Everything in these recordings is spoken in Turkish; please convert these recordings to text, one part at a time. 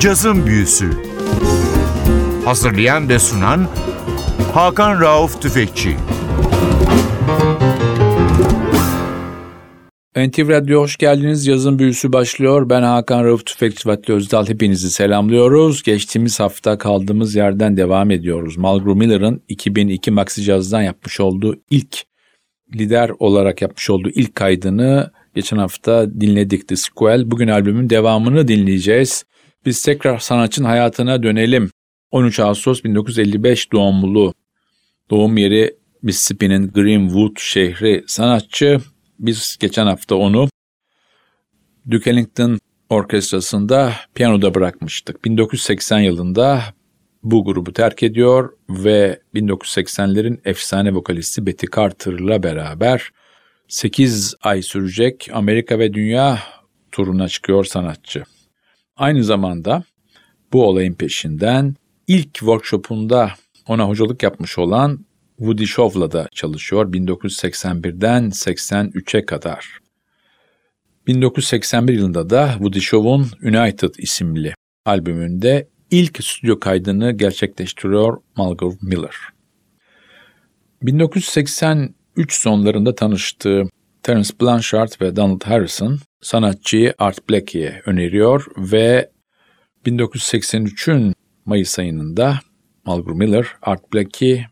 Cazın Büyüsü Hazırlayan ve sunan Hakan Rauf Tüfekçi NTV Radyo hoş geldiniz. Yazın büyüsü başlıyor. Ben Hakan Rauf Tüfekçi Vatli Özdal. Hepinizi selamlıyoruz. Geçtiğimiz hafta kaldığımız yerden devam ediyoruz. Malgro Miller'ın 2002 Maxi Jazz'dan yapmış olduğu ilk lider olarak yapmış olduğu ilk kaydını geçen hafta dinledik The Squall. Bugün albümün devamını dinleyeceğiz. Biz tekrar sanatçının hayatına dönelim. 13 Ağustos 1955 doğumlu. Doğum yeri Mississippi'nin Greenwood şehri sanatçı. Biz geçen hafta onu Duke Ellington Orkestrası'nda piyanoda bırakmıştık. 1980 yılında bu grubu terk ediyor ve 1980'lerin efsane vokalisti Betty Carter'la beraber 8 ay sürecek Amerika ve Dünya turuna çıkıyor sanatçı. Aynı zamanda bu olayın peşinden ilk workshopunda ona hocalık yapmış olan Woody Shaw'la da çalışıyor 1981'den 83'e kadar. 1981 yılında da Woody Shaw'un United isimli albümünde ilk stüdyo kaydını gerçekleştiriyor Malcolm Miller. 1983 sonlarında tanıştığı Terence Blanchard ve Donald Harrison sanatçıyı Art Blakey'e öneriyor ve 1983'ün Mayıs ayında Malcolm Miller, Art Blakey,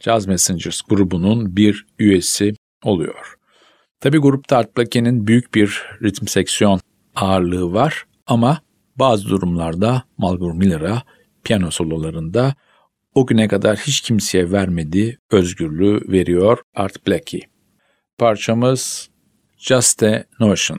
Jazz Messengers grubunun bir üyesi oluyor. Tabi grupta Art Blakey'nin büyük bir ritim seksiyon ağırlığı var ama bazı durumlarda Malcolm Miller'a piyano sololarında o güne kadar hiç kimseye vermediği özgürlüğü veriyor Art Blakey. Parçamız Just a Notion.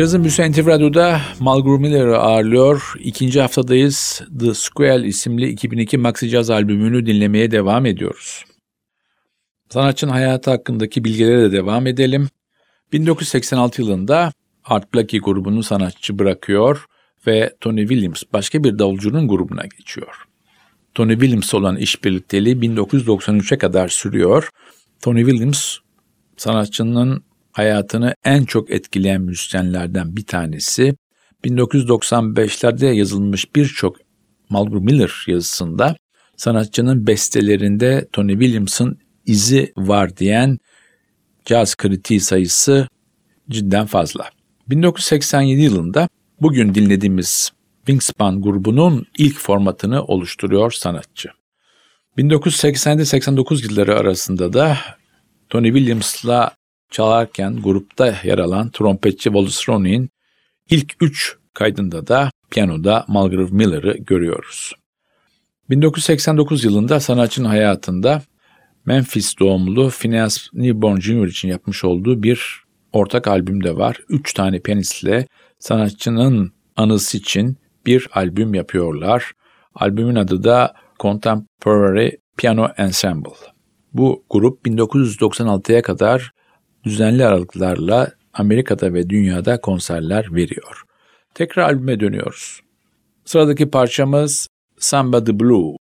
Cazın Büyüsü NTV Radyo'da Malgru Miller'ı ağırlıyor. İkinci haftadayız. The Square isimli 2002 Maxi Jazz albümünü dinlemeye devam ediyoruz. Sanatçının hayatı hakkındaki bilgilere de devam edelim. 1986 yılında Art Blakey grubunu sanatçı bırakıyor ve Tony Williams başka bir davulcunun grubuna geçiyor. Tony Williams olan işbirlikteliği 1993'e kadar sürüyor. Tony Williams sanatçının hayatını en çok etkileyen müzisyenlerden bir tanesi. 1995'lerde yazılmış birçok Malcolm Miller yazısında sanatçının bestelerinde Tony Williams'ın izi var diyen caz kritiği sayısı cidden fazla. 1987 yılında bugün dinlediğimiz Wingspan grubunun ilk formatını oluşturuyor sanatçı. 1980-89 yılları arasında da Tony Williams'la çalarken grupta yer alan trompetçi Wallace Roney'in ilk üç kaydında da piyanoda Mulgrave Miller'ı görüyoruz. 1989 yılında sanatçının hayatında Memphis doğumlu Phineas Newborn Jr. için yapmış olduğu bir ortak albüm de var. Üç tane piyanistle sanatçının anısı için bir albüm yapıyorlar. Albümün adı da Contemporary Piano Ensemble. Bu grup 1996'ya kadar düzenli aralıklarla Amerika'da ve dünyada konserler veriyor. Tekrar albüme dönüyoruz. Sıradaki parçamız Samba the Blue.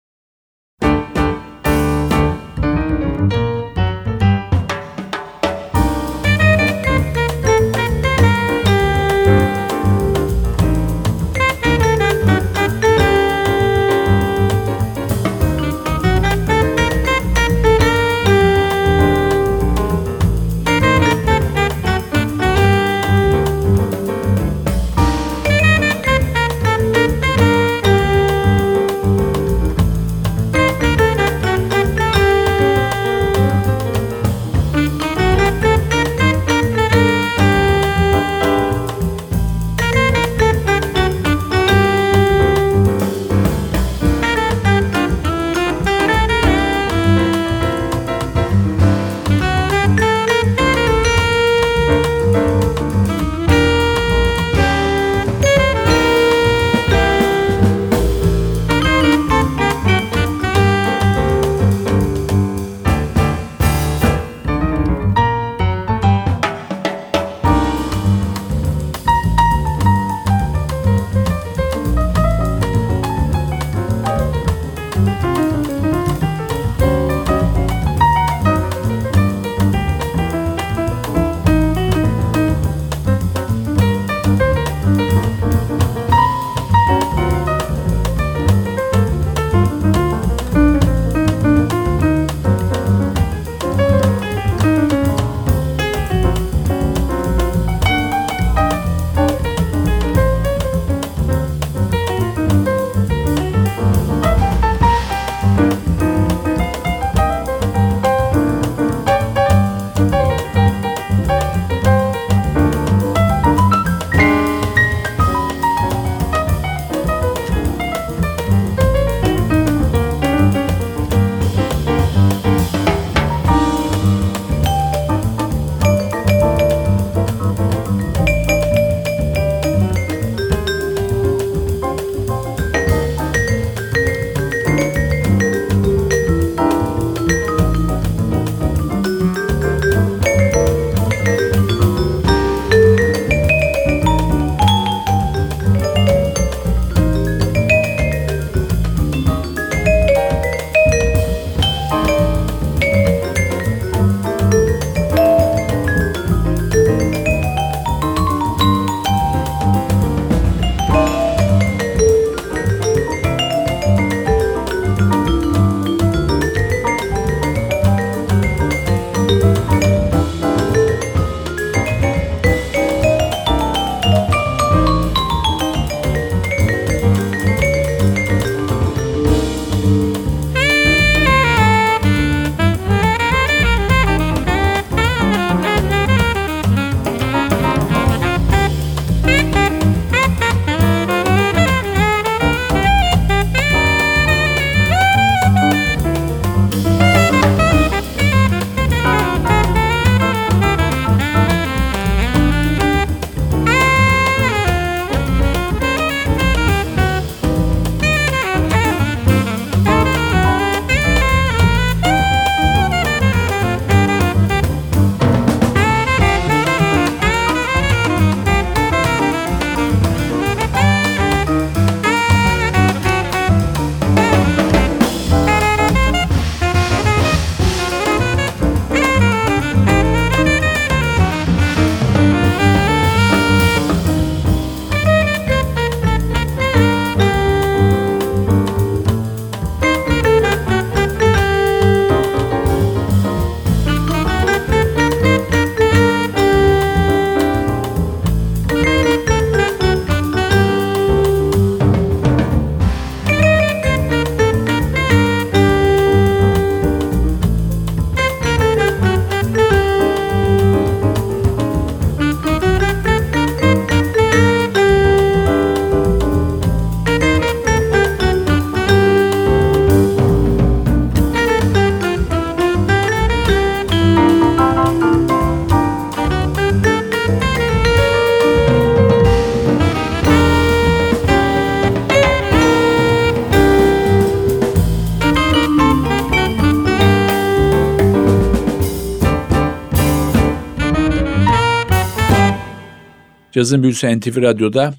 Cazın Büyüsü NTV Radyo'da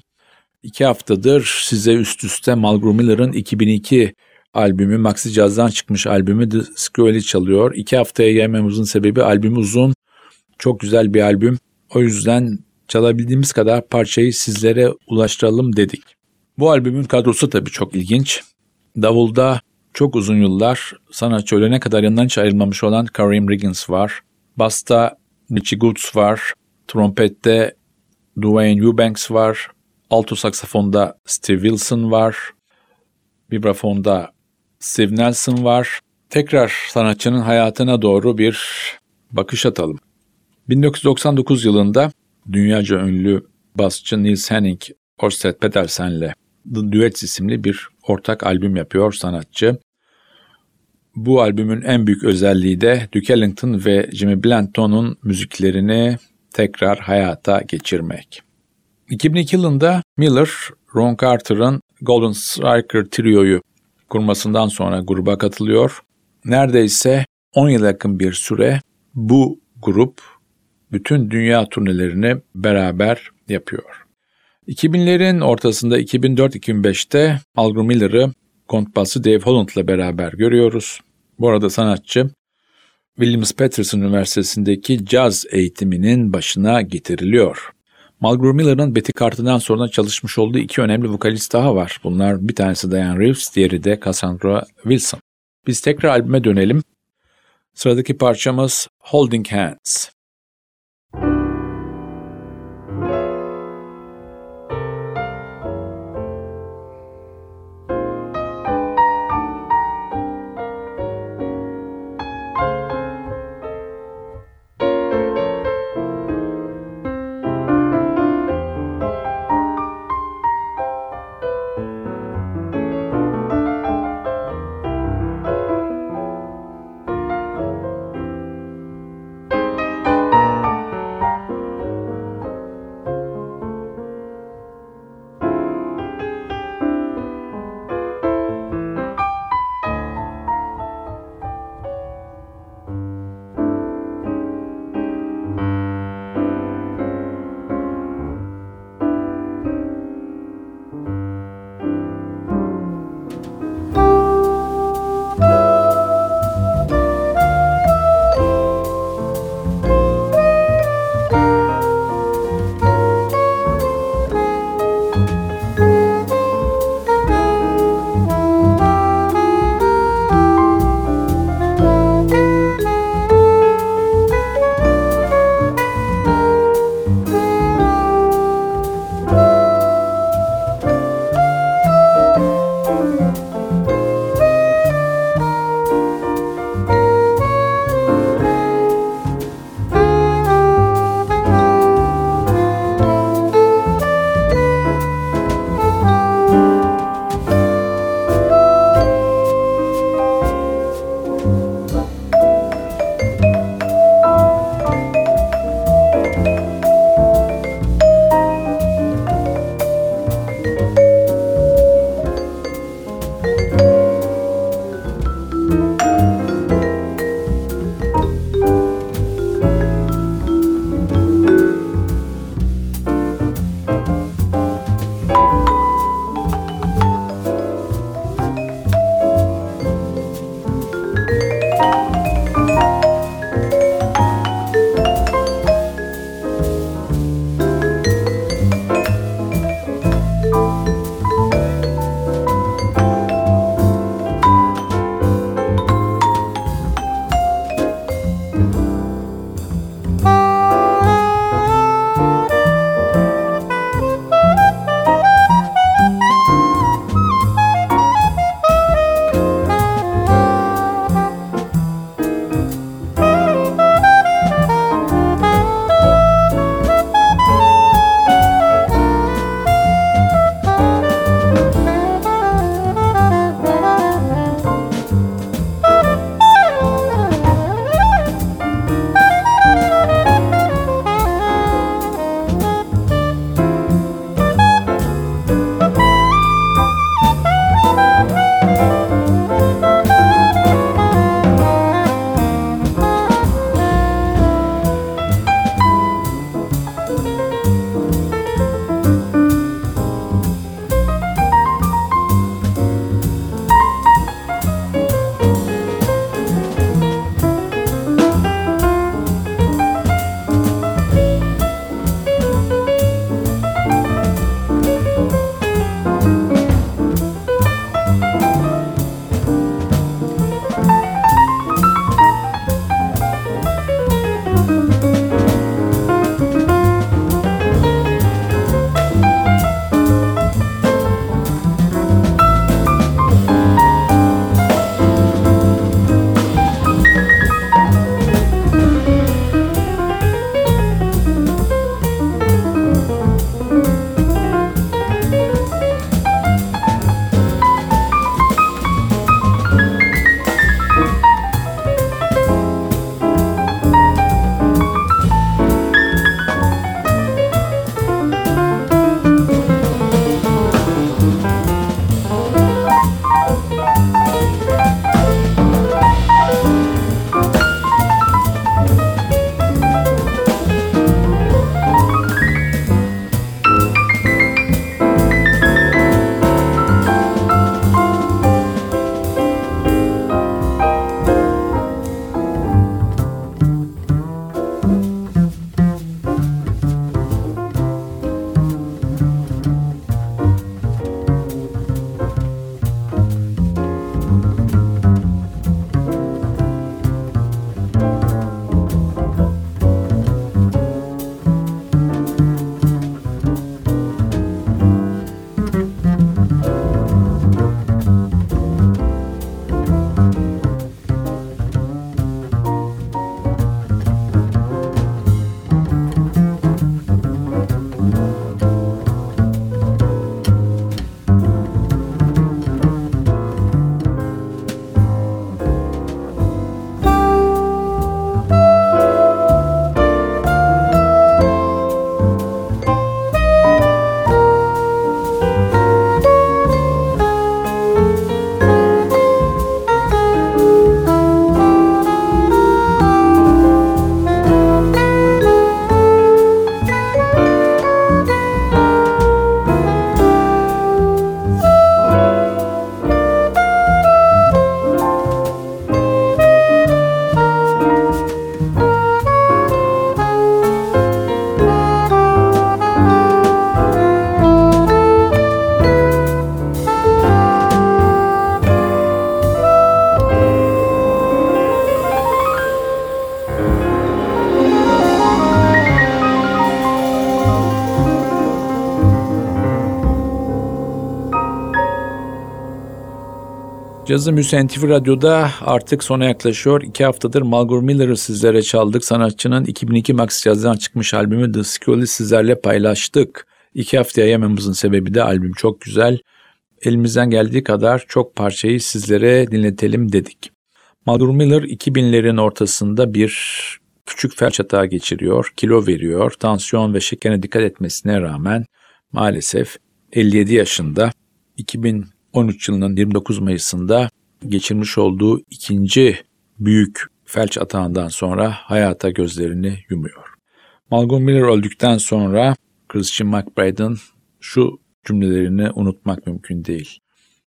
iki haftadır size üst üste Malgro Miller'ın 2002 albümü Maxi Jazz'dan çıkmış albümü The Squally çalıyor. İki haftaya gelmemizin sebebi albüm uzun. Çok güzel bir albüm. O yüzden çalabildiğimiz kadar parçayı sizlere ulaştıralım dedik. Bu albümün kadrosu tabii çok ilginç. Davulda çok uzun yıllar sanatçı ölene kadar yanından hiç ayrılmamış olan Kareem Riggins var. Basta Richie Goods var. Trompette Dwayne Eubanks var. Alto saksafonda Steve Wilson var. Vibrafonda Steve Nelson var. Tekrar sanatçının hayatına doğru bir bakış atalım. 1999 yılında dünyaca ünlü basçı Nils Henning Orsted Pedersen'le The Duets isimli bir ortak albüm yapıyor sanatçı. Bu albümün en büyük özelliği de Duke Ellington ve Jimmy Blanton'un müziklerini tekrar hayata geçirmek. 2002 yılında Miller, Ron Carter'ın Golden Striker Trio'yu kurmasından sonra gruba katılıyor. Neredeyse 10 yıl yakın bir süre bu grup bütün dünya turnelerini beraber yapıyor. 2000'lerin ortasında 2004-2005'te Algro Miller'ı kontbası Dave Holland'la beraber görüyoruz. Bu arada sanatçı Williams Patterson Üniversitesi'ndeki caz eğitiminin başına getiriliyor. Mulgrew Miller'ın Betty Carter'dan sonra çalışmış olduğu iki önemli vokalist daha var. Bunlar bir tanesi Diane Reeves, diğeri de Cassandra Wilson. Biz tekrar albüme dönelim. Sıradaki parçamız Holding Hands. Cazı Büyüsü NTV Radyo'da artık sona yaklaşıyor. İki haftadır Malgor Miller'ı sizlere çaldık. Sanatçının 2002 Max Jazz'dan çıkmış albümü The Skull'ı sizlerle paylaştık. İki haftaya yememizin sebebi de albüm çok güzel. Elimizden geldiği kadar çok parçayı sizlere dinletelim dedik. Malgor Miller 2000'lerin ortasında bir küçük felç hata geçiriyor, kilo veriyor, tansiyon ve şekerine dikkat etmesine rağmen maalesef 57 yaşında 2013 yılının 29 Mayıs'ında geçirmiş olduğu ikinci büyük felç atağından sonra hayata gözlerini yumuyor. Malcolm Miller öldükten sonra Christian McBride'ın şu cümlelerini unutmak mümkün değil.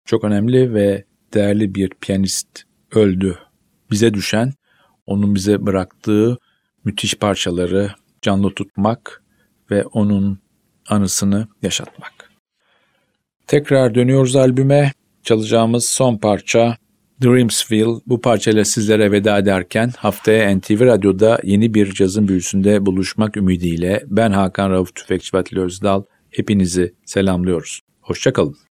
Çok önemli ve değerli bir piyanist öldü. Bize düşen onun bize bıraktığı müthiş parçaları canlı tutmak ve onun anısını yaşatmak. Tekrar dönüyoruz albüme. Çalacağımız son parça Dreamsville. Bu parçayla sizlere veda ederken haftaya NTV Radyo'da yeni bir cazın büyüsünde buluşmak ümidiyle ben Hakan Rauf Tüfekçi Vatili Özdal hepinizi selamlıyoruz. Hoşçakalın.